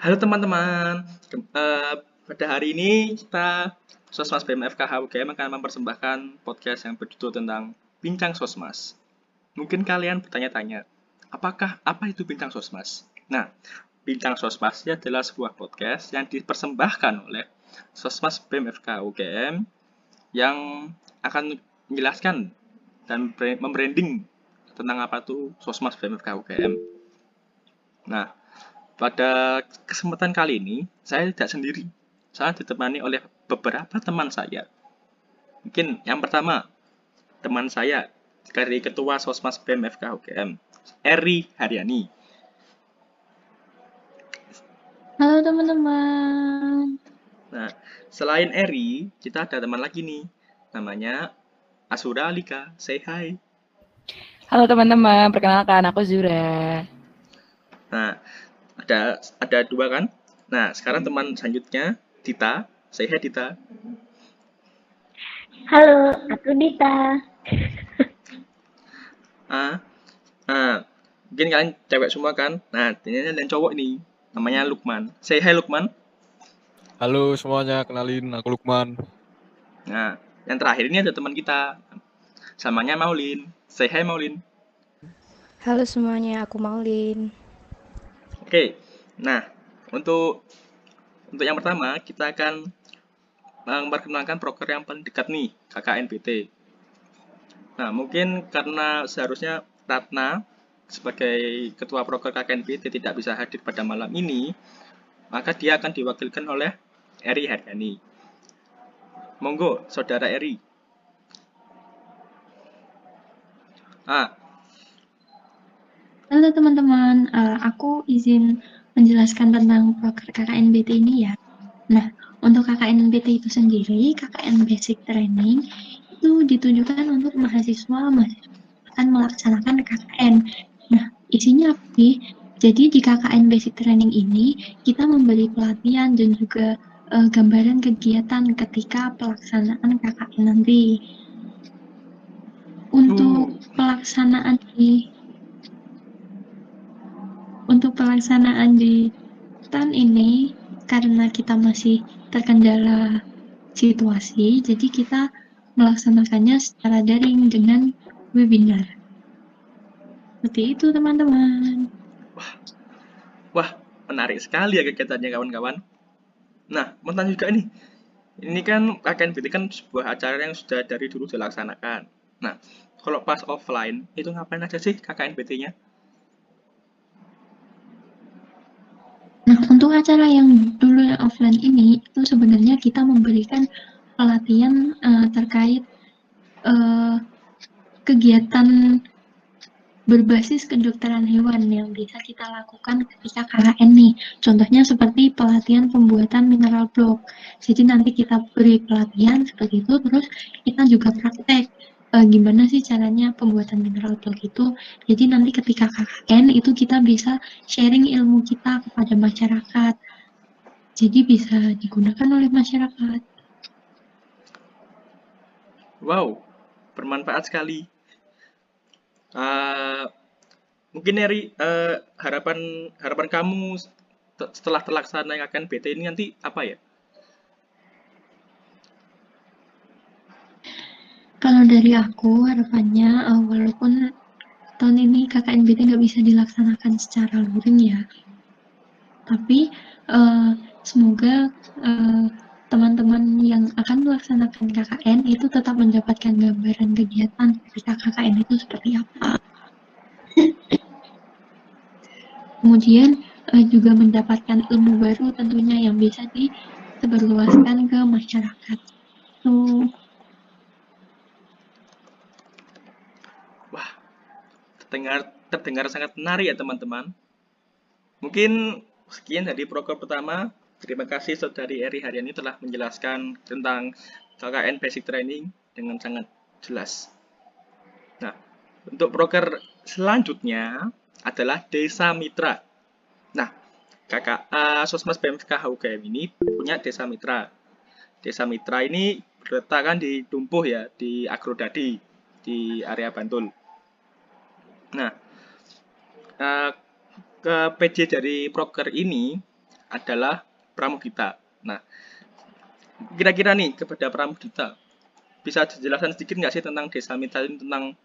Halo teman-teman, uh, pada hari ini kita Sosmas BMFK UGM akan mempersembahkan podcast yang berjudul tentang Bincang Sosmas. Mungkin kalian bertanya-tanya, apakah apa itu Bincang Sosmas? Nah, Bincang Sosmas adalah sebuah podcast yang dipersembahkan oleh Sosmas BMFK UGM yang akan menjelaskan dan membranding tentang apa itu Sosmas BMFK UGM. Nah, pada kesempatan kali ini, saya tidak sendiri. Saya ditemani oleh beberapa teman saya. Mungkin yang pertama, teman saya dari Ketua Sosmas BMFK UGM, Eri Haryani. Halo teman-teman. Nah, selain Eri, kita ada teman lagi nih. Namanya Asura Alika. Say hi. Halo teman-teman, perkenalkan aku Zura. Nah, ada ada dua kan? Nah sekarang teman selanjutnya Dita. Saya Dita. Halo aku Dita. Ah ah mungkin kalian cewek semua kan? Nah ini dan cowok nih namanya Lukman. Saya hai Lukman. Halo semuanya kenalin aku Lukman. Nah yang terakhir ini ada teman kita. Samanya Maulin. Saya hai Maulin. Halo semuanya aku Maulin Oke, nah untuk untuk yang pertama kita akan memperkenalkan proker yang paling dekat nih, KKNBT. Nah, mungkin karena seharusnya Ratna sebagai ketua proker KKNBT tidak bisa hadir pada malam ini, maka dia akan diwakilkan oleh Eri Haryani. Monggo, saudara Eri. Ah, Halo teman-teman, uh, aku izin menjelaskan tentang proker KKNBT ini ya. Nah, untuk KKNBT itu sendiri, KKN Basic Training itu ditujukan untuk mahasiswa mahasiswa akan melaksanakan KKN. Nah, isinya apa sih? Jadi di KKN Basic Training ini kita memberi pelatihan dan juga uh, gambaran kegiatan ketika pelaksanaan KKN nanti. Untuk hmm. pelaksanaan di untuk pelaksanaan di tahun ini, karena kita masih terkendala situasi, jadi kita melaksanakannya secara daring dengan webinar. Seperti itu, teman-teman. Wah, wah, menarik sekali ya kegiatannya kawan-kawan. Nah, mau tanya juga nih, ini kan KKNBT kan sebuah acara yang sudah dari dulu dilaksanakan. Nah, kalau pas offline, itu ngapain aja sih KKNBT-nya? Nah, untuk acara yang dulu yang offline ini, itu sebenarnya kita memberikan pelatihan uh, terkait uh, kegiatan berbasis kedokteran hewan yang bisa kita lakukan ketika KKN nih. Contohnya seperti pelatihan pembuatan mineral block. Jadi nanti kita beri pelatihan seperti itu, terus kita juga praktek uh, gimana sih caranya pembuatan mineral block itu. Jadi nanti ketika KKN itu kita bisa sharing ilmu kita kepada masyarakat. Jadi bisa digunakan oleh masyarakat. Wow, bermanfaat sekali. Uh, mungkin Eri, uh, harapan harapan kamu setelah terlaksana yang akan BT ini nanti apa ya? Kalau dari aku harapannya uh, walaupun tahun ini KKNBT nggak bisa dilaksanakan secara luring ya, tapi uh, semoga teman teman-teman yang akan melaksanakan KKN itu tetap mendapatkan gambaran kegiatan ketika KKN itu seperti apa. Kemudian uh, juga mendapatkan ilmu baru tentunya yang bisa disebarluaskan ke masyarakat. So, terdengar terdengar sangat menarik ya teman-teman. Mungkin sekian dari program pertama. Terima kasih Saudari Eri Haryani telah menjelaskan tentang KKN Basic Training dengan sangat jelas. Nah, untuk proker selanjutnya adalah Desa Mitra. Nah, KKA Sosmas BMK HUGM ini punya Desa Mitra. Desa Mitra ini berletakkan di Dumpuh ya, di Agrodadi, di area Bantul. Nah, uh, ke PJ dari proker ini adalah pramugita. Nah, kira-kira nih kepada pramugita bisa dijelaskan sedikit nggak sih tentang desa mitra ini tentang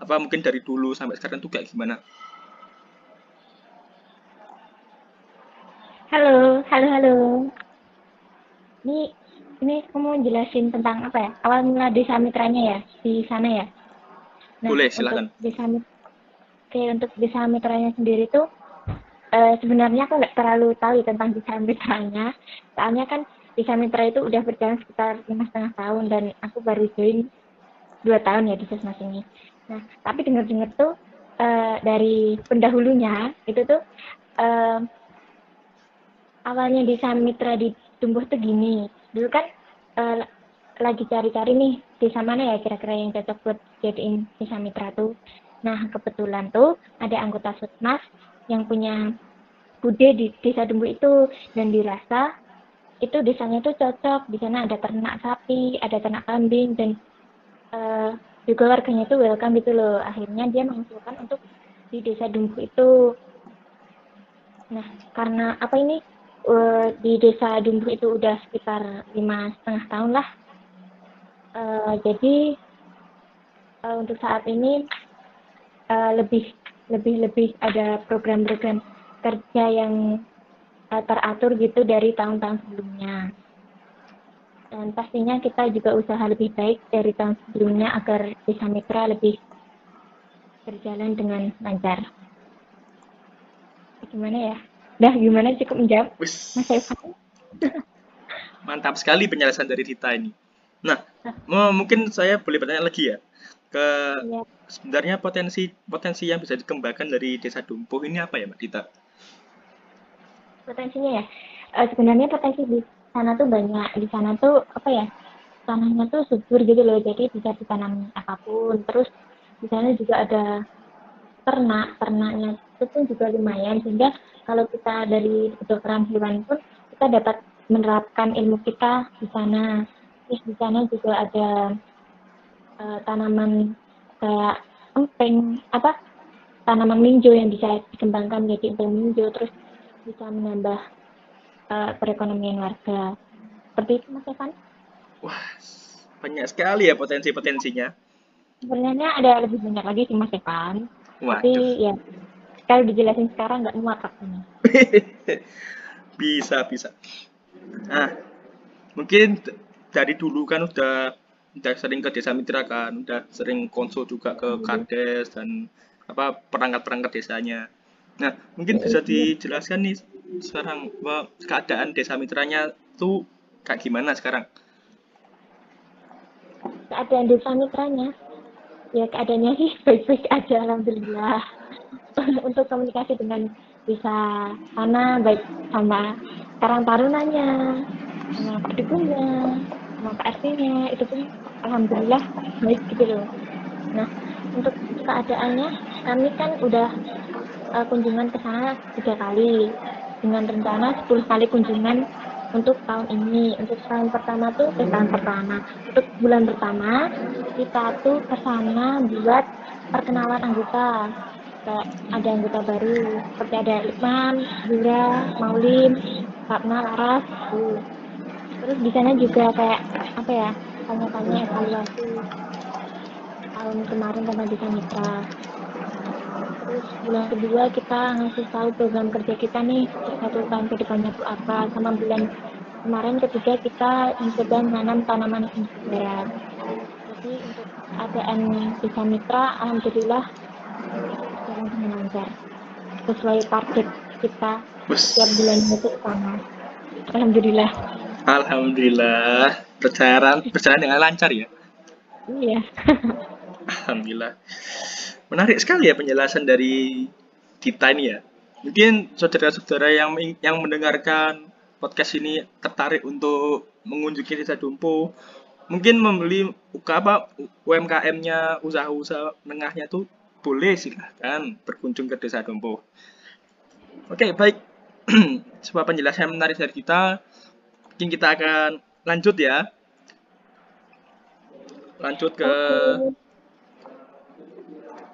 apa mungkin dari dulu sampai sekarang tuh kayak gimana? Halo, halo, halo. Ini, ini kamu jelasin tentang apa ya? Awal mula desa mitranya ya di sana ya. Boleh, silakan. Desa mit- Oke, untuk desa mitranya sendiri tuh eh, sebenarnya aku nggak terlalu tahu tentang desa mitranya. Soalnya kan desa mitra itu udah berjalan sekitar lima setengah tahun dan aku baru join dua tahun ya di sesmas ini. Nah, tapi dengar-dengar tuh eh, dari pendahulunya itu tuh eh, awalnya desa mitra di tumbuh tuh gini dulu kan eh, lagi cari-cari nih desa mana ya kira-kira yang cocok buat jadiin desa mitra tuh nah kebetulan tuh ada anggota sutmas yang punya bude di desa Dumbu itu dan dirasa itu desanya tuh cocok. Di sana ada ternak sapi ada ternak kambing dan eh, juga warganya tuh welcome gitu loh. Akhirnya dia mengusulkan untuk di desa Dumbu itu. Nah karena apa ini? Eh, di desa Dumbu itu udah sekitar lima setengah tahun lah. Eh, jadi eh, untuk saat ini eh, lebih lebih lebih ada program-program kerja yang eh, teratur gitu dari tahun-tahun sebelumnya. Dan pastinya kita juga usaha lebih baik dari tahun sebelumnya agar desa mitra lebih berjalan dengan lancar. Gimana ya? Dah gimana cukup menjawab? Wis, Mas Evan? mantap sekali penjelasan dari Dita ini. Nah, mungkin saya boleh bertanya lagi ya ke Iya. sebenarnya potensi potensi yang bisa dikembangkan dari desa Dumpuh ini apa ya Mbak Dita? potensinya ya? Eh, sebenarnya potensi di sana tuh banyak. Di sana tuh apa ya tanahnya tuh subur gitu loh. Jadi bisa ditanam apa pun. Terus di sana juga ada ternak. Ternaknya itu pun juga lumayan. Sehingga kalau kita dari kedokteran hewan pun kita dapat menerapkan ilmu kita di sana. Terus di sana juga ada eh, tanaman kayak empeng apa tanaman minjo yang bisa dikembangkan menjadi empeng minjo terus bisa menambah eh, perekonomian warga. Seperti itu Mas Evan. Wah, banyak sekali ya potensi-potensinya. Sebenarnya ada lebih banyak lagi sih Mas Evan. Tapi Waduh, ya kalau dijelasin sekarang nggak muat waktunya. bisa bisa. Nah, mungkin dari dulu kan udah udah sering ke desa mitra kan, udah sering konsul juga ke kades dan apa perangkat-perangkat desanya. Nah, mungkin bisa dijelaskan nih sekarang bahwa keadaan desa mitranya tuh kayak gimana sekarang? Keadaan desa mitranya, ya keadaannya sih baik-baik aja Alhamdulillah. Untuk komunikasi dengan desa sana baik sama Karang Tarunanya, sama Pak Dukunnya, sama Pak RT-nya, itu pun Alhamdulillah baik gitu loh. Nah, untuk keadaannya, kami kan udah eh, kunjungan ke sana tiga kali dengan rencana 10 kali kunjungan untuk tahun ini. Untuk tahun pertama tuh eh, tahun pertama. Untuk bulan pertama kita tuh ke sana buat perkenalan anggota. Kayak ada anggota baru seperti ada Lukman, Zura, Maulin, Fatma, Laras, tuh. Terus di sana juga kayak apa ya? Tanya-tanya evaluasi tahun kemarin tentang desa mitra. Terus bulan kedua kita ngasih tahu program kerja kita nih satu tahun ke depannya tuh apa. Sama bulan kemarin ketiga kita mencoba menanam tanaman insekura. Jadi untuk keadaan desa mitra, alhamdulillah dengan lancar. Sesuai target kita Wes, tiap bulannya itu sama. Alhamdulillah. Alhamdulillah berjalan berjalan dengan lancar ya. Iya. Alhamdulillah. Menarik sekali ya penjelasan dari Dita ini ya. Mungkin saudara-saudara yang yang mendengarkan podcast ini tertarik untuk mengunjungi Desa Dumpo, mungkin membeli apa UMKM-nya, usaha-usaha menengahnya tuh boleh silahkan berkunjung ke Desa Dumpo. Oke, baik. Sebuah penjelasan menarik dari kita. Mungkin kita akan lanjut ya. Lanjut ke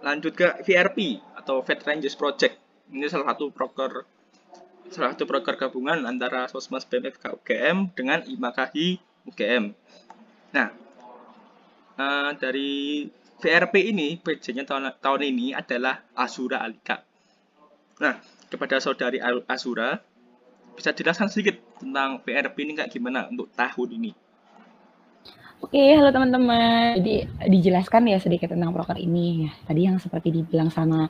lanjut ke VRP atau Vet Rangers Project. Ini salah satu proker salah satu proker gabungan antara Sosmas BMFK UGM dengan IMAKAHI UGM. Nah, uh, dari VRP ini, PJ-nya tahun, tahun ini adalah Azura Alika. Nah, kepada saudari Azura, bisa jelaskan sedikit tentang VRP ini kayak gimana untuk tahun ini? Oke, halo teman-teman. Jadi dijelaskan ya sedikit tentang proker ini ya. Tadi yang seperti dibilang sama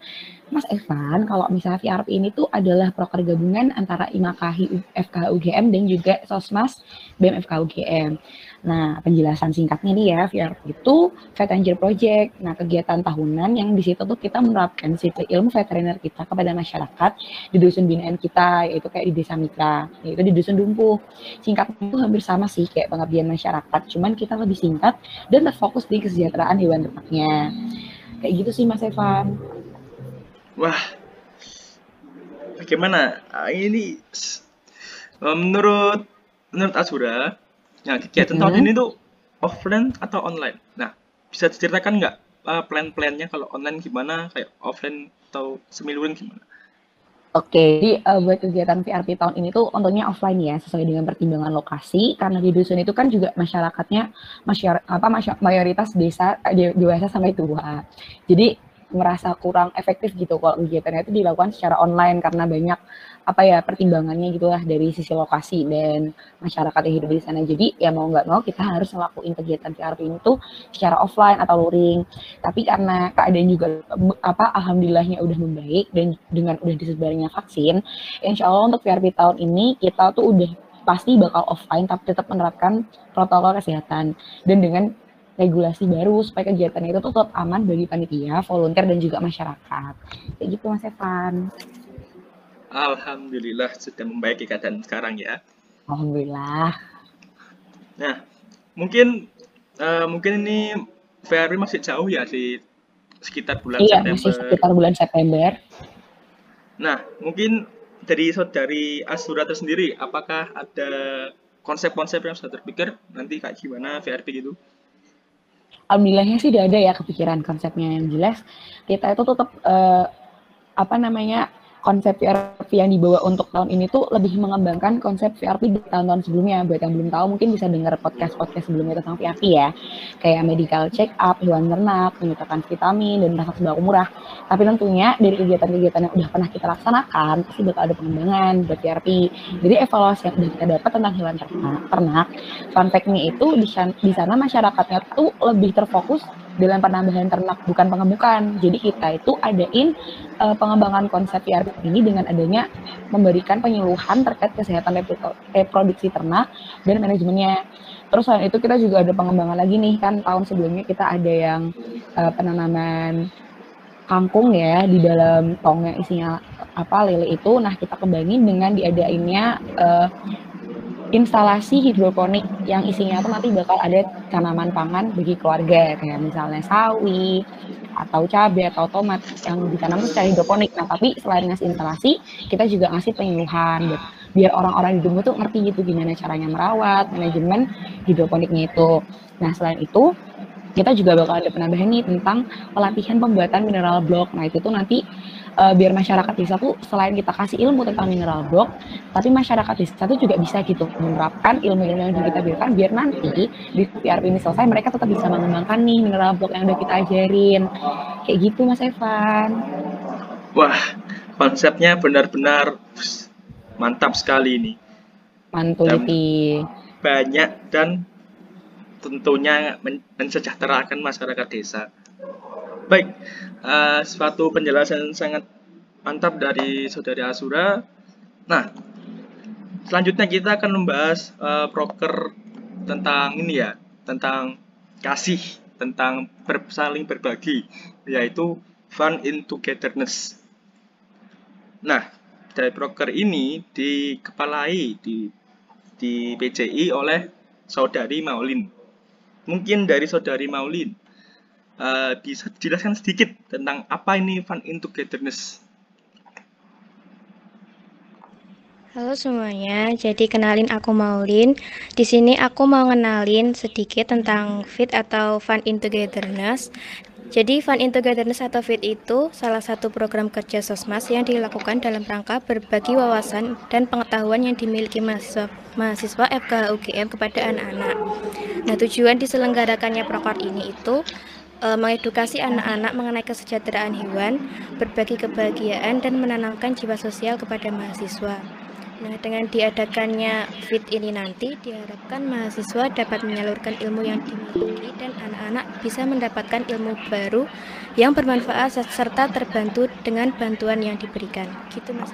Mas Evan, kalau misalnya VRP ini tuh adalah proker gabungan antara IMAKAHI FK UGM dan juga Sosmas BEM FK UGM. Nah, penjelasan singkatnya nih ya, VRP itu Veteriner Project. Nah, kegiatan tahunan yang di situ tuh kita menerapkan situ ilmu veteriner kita kepada masyarakat di dusun binaan kita, yaitu kayak di Desa Mitra, yaitu di Dusun Dumpuh. Singkatnya itu hampir sama sih kayak pengabdian masyarakat, cuman kita lebih singkat dan terfokus di kesejahteraan hewan ternaknya. Kayak gitu sih Mas Evan. Wah, bagaimana? Ah, ini menurut menurut Azura, Nah, kegiatan mm -hmm. tahun ini tuh offline atau online? Nah, bisa diceritakan nggak uh, plan-plannya kalau online gimana, kayak offline atau semiluring gimana? Oke, jadi uh, buat kegiatan VRP tahun ini tuh untungnya offline ya, sesuai dengan pertimbangan lokasi. Karena di dusun itu kan juga masyarakatnya masyarakat apa mayoritas desa dewasa sampai tua. Jadi merasa kurang efektif gitu kalau kegiatannya itu dilakukan secara online karena banyak apa ya pertimbangannya gitulah dari sisi lokasi dan masyarakat yang hidup di sana. Jadi ya mau nggak mau kita harus ngelakuin kegiatan VRP ini tuh secara offline atau luring. Tapi karena keadaan juga apa alhamdulillahnya udah membaik dan dengan udah disebarnya vaksin, insya Allah untuk VRP tahun ini kita tuh udah pasti bakal offline tapi tetap menerapkan protokol kesehatan dan dengan regulasi baru supaya kegiatan itu tetap aman bagi panitia, volunteer dan juga masyarakat. Kayak gitu Mas Evan. Alhamdulillah sudah membaiki keadaan sekarang ya. Alhamdulillah. Nah, mungkin uh, mungkin ini VR masih jauh ya di sekitar bulan iya, September. Iya, masih sekitar bulan September. Nah, mungkin dari saudari Asura sendiri, apakah ada konsep-konsep yang sudah terpikir nanti kayak gimana VRP gitu? Alhamdulillahnya sih udah ada ya kepikiran konsepnya yang jelas. Kita itu tetap uh, apa namanya konsep VRP yang dibawa untuk tahun ini tuh lebih mengembangkan konsep VRP di tahun-tahun sebelumnya. Buat yang belum tahu mungkin bisa dengar podcast-podcast sebelumnya tentang VRP ya. Kayak medical check up, hewan ternak, penyuntikan vitamin, dan rasa sembako murah. Tapi tentunya dari kegiatan-kegiatan yang udah pernah kita laksanakan, pasti bakal ada pengembangan buat VRP. Jadi evaluasi yang udah kita dapat tentang hewan ternak, ternak fun fact-nya itu di sana masyarakatnya tuh lebih terfokus dalam penambahan ternak bukan pengembukan. Jadi kita itu adain uh, pengembangan konsep VRP ini dengan adanya memberikan penyuluhan terkait kesehatan reproduksi ternak dan manajemennya. Terus selain itu kita juga ada pengembangan lagi nih kan tahun sebelumnya kita ada yang uh, penanaman kangkung ya di dalam tong yang isinya apa lele itu. Nah kita kembangin dengan diadainnya uh, instalasi hidroponik yang isinya tuh nanti bakal ada tanaman pangan bagi keluarga kayak misalnya sawi atau cabai atau tomat yang ditanam secara hidroponik. Nah, tapi selain ngasih instalasi, kita juga ngasih penyuluhan buat biar orang-orang di Dumbo tuh ngerti gitu gimana caranya merawat, manajemen hidroponiknya itu. Nah, selain itu kita juga bakal ada penambahan nih tentang pelatihan pembuatan mineral block. Nah, itu tuh nanti uh, biar masyarakat desa tuh selain kita kasih ilmu tentang mineral block, tapi masyarakat desa tuh juga bisa gitu menerapkan ilmu-ilmu yang kita berikan biar nanti di PRP ini selesai mereka tetap bisa mengembangkan nih mineral block yang udah kita ajarin. Kayak gitu Mas Evan. Wah, konsepnya benar-benar mantap sekali ini. Mantul Banyak dan tentunya mensejahterakan masyarakat desa. Baik, uh, suatu penjelasan sangat mantap dari saudari Asura. Nah, selanjutnya kita akan membahas uh, tentang ini ya, tentang kasih, tentang ber, saling berbagi, yaitu fun in togetherness. Nah, dari proker ini dikepalai di di PJI oleh saudari Maulin. Mungkin dari saudari Maulin uh, bisa dijelaskan sedikit tentang apa ini Fun in Togetherness? Halo semuanya, jadi kenalin aku Maulin. Di sini aku mau ngenalin sedikit tentang FIT atau Fun in Togetherness. Jadi Fun in Togetherness atau FIT itu salah satu program kerja Sosmas yang dilakukan dalam rangka berbagi wawasan dan pengetahuan yang dimiliki mahasiswa mahasiswa FKH UGM kepada anak-anak. Nah, tujuan diselenggarakannya proker ini itu e, mengedukasi anak-anak mengenai kesejahteraan hewan, berbagi kebahagiaan dan menanamkan jiwa sosial kepada mahasiswa. Nah, dengan diadakannya FIT ini nanti diharapkan mahasiswa dapat menyalurkan ilmu yang dimiliki dan anak-anak bisa mendapatkan ilmu baru yang bermanfaat serta terbantu dengan bantuan yang diberikan. Gitu Mas.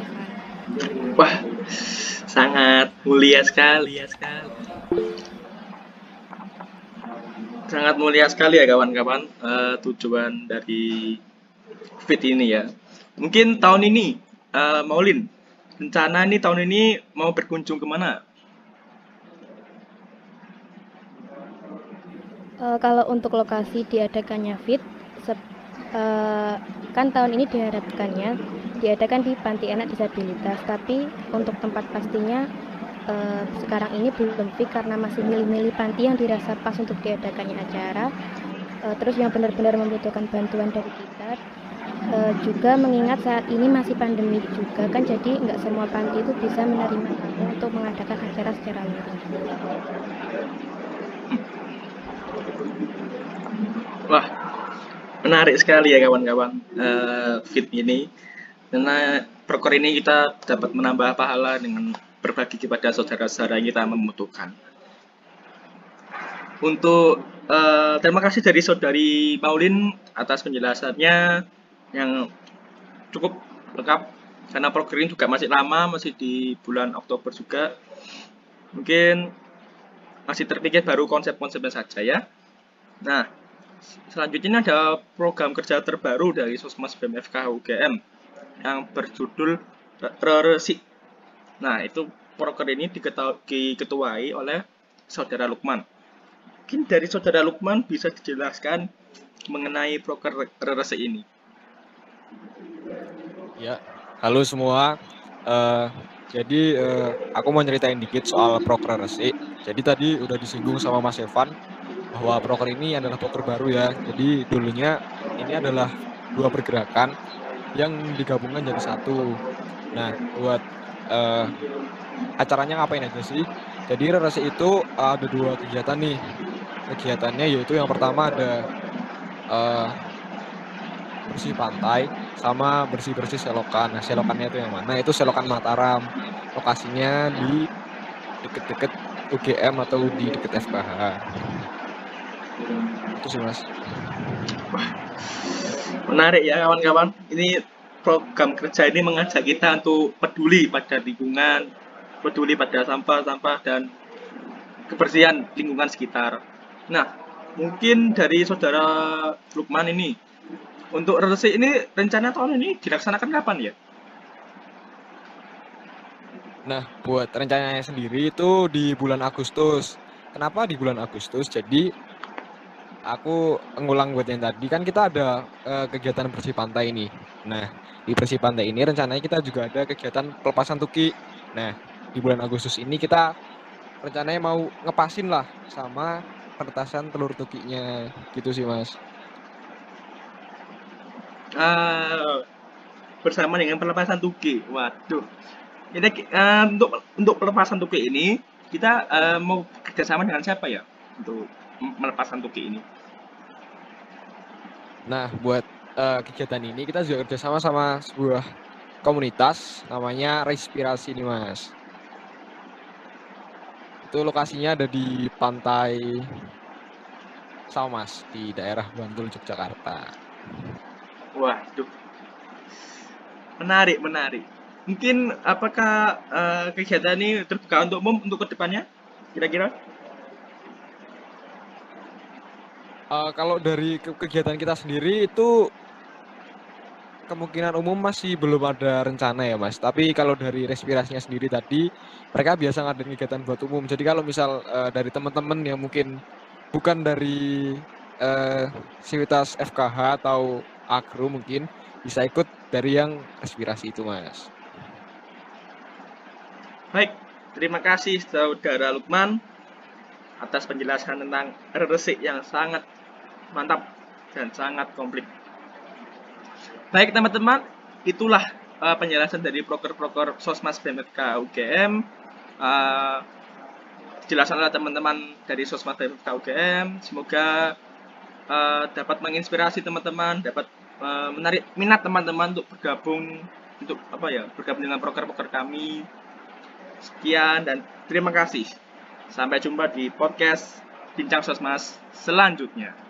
Wah, sangat mulia sekali ya sekali. Sangat mulia sekali ya kawan-kawan uh, tujuan dari FIT ini ya. Mungkin tahun ini uh, Maulin rencana ini tahun ini mau berkunjung ke mana? Uh, kalau untuk lokasi diadakannya FIT, uh, kan tahun ini diharapkannya diadakan di panti anak disabilitas, tapi untuk tempat pastinya uh, sekarang ini belum fit karena masih milih-milih panti yang dirasa pas untuk diadakannya acara. Uh, terus yang benar-benar membutuhkan bantuan dari kita uh, juga mengingat saat ini masih pandemi juga kan jadi nggak semua panti itu bisa menerima tamu untuk mengadakan acara secara luring. Wah, menarik sekali ya kawan-kawan uh, fit ini karena proker ini kita dapat menambah pahala dengan berbagi kepada saudara-saudara yang kita membutuhkan. Untuk uh, terima kasih dari saudari Paulin atas penjelasannya yang cukup lengkap. Karena program ini juga masih lama masih di bulan Oktober juga. Mungkin masih terpikir baru konsep-konsepnya saja ya. Nah selanjutnya ada program kerja terbaru dari Sosmas BMFK UGM yang berjudul Reresi nah itu program ini diketuai oleh saudara Lukman mungkin dari saudara Lukman bisa dijelaskan mengenai proker Reresi ini Ya, halo semua. Uh, jadi uh, aku mau nyeritain dikit soal proker resi. Jadi tadi udah disinggung sama Mas Evan bahwa proker ini adalah proker baru ya. Jadi dulunya ini adalah dua pergerakan yang digabungkan jadi satu. Nah, buat uh, acaranya ngapain aja sih? Jadi resi itu ada dua kegiatan nih. Kegiatannya yaitu yang pertama ada uh, bersih pantai sama bersih-bersih selokan. Nah, selokannya itu yang mana? Itu selokan Mataram. Lokasinya di deket-deket UGM atau di deket FKH. Itu sih, Mas. Menarik ya kawan-kawan. Ini program kerja ini mengajak kita untuk peduli pada lingkungan, peduli pada sampah-sampah dan kebersihan lingkungan sekitar. Nah, mungkin dari saudara Lukman ini untuk resik ini rencana tahun ini dilaksanakan kapan ya? Nah, buat rencananya sendiri itu di bulan Agustus. Kenapa di bulan Agustus? Jadi aku ngulang buat yang tadi kan kita ada uh, kegiatan bersih pantai ini. Nah, di bersih pantai ini rencananya kita juga ada kegiatan pelepasan tuki. Nah, di bulan Agustus ini kita rencananya mau ngepasin lah sama peretasan telur tukinya gitu sih, Mas uh, bersama dengan pelepasan tuki. Waduh, ini uh, untuk untuk pelepasan tuki ini kita uh, mau kerjasama dengan siapa ya untuk melepaskan tuki ini? Nah, buat uh, kegiatan ini kita juga kerjasama sama sebuah komunitas namanya Respirasi nih mas. Itu lokasinya ada di pantai Salmas di daerah Bantul Yogyakarta. Waduh. Menarik, menarik. Mungkin apakah uh, kegiatan ini terbuka untuk umum untuk ke depannya? Kira-kira? Uh, kalau dari ke kegiatan kita sendiri itu kemungkinan umum masih belum ada rencana ya mas. Tapi kalau dari respirasinya sendiri tadi mereka biasa ngadain kegiatan buat umum. Jadi kalau misal uh, dari teman-teman yang mungkin bukan dari uh, sivitas FKH atau agro mungkin bisa ikut dari yang aspirasi itu mas. Baik, terima kasih saudara Lukman atas penjelasan tentang resik yang sangat mantap dan sangat komplit. Baik teman-teman, itulah uh, penjelasan dari proker-proker Sosmas BMFK UGM. Uh, teman-teman dari Sosmas BMFK UGM. Semoga uh, dapat menginspirasi teman-teman, dapat uh, menarik minat teman-teman untuk bergabung untuk apa ya bergabung dengan proker-proker kami. Sekian dan terima kasih. Sampai jumpa di podcast Bincang Sosmas selanjutnya.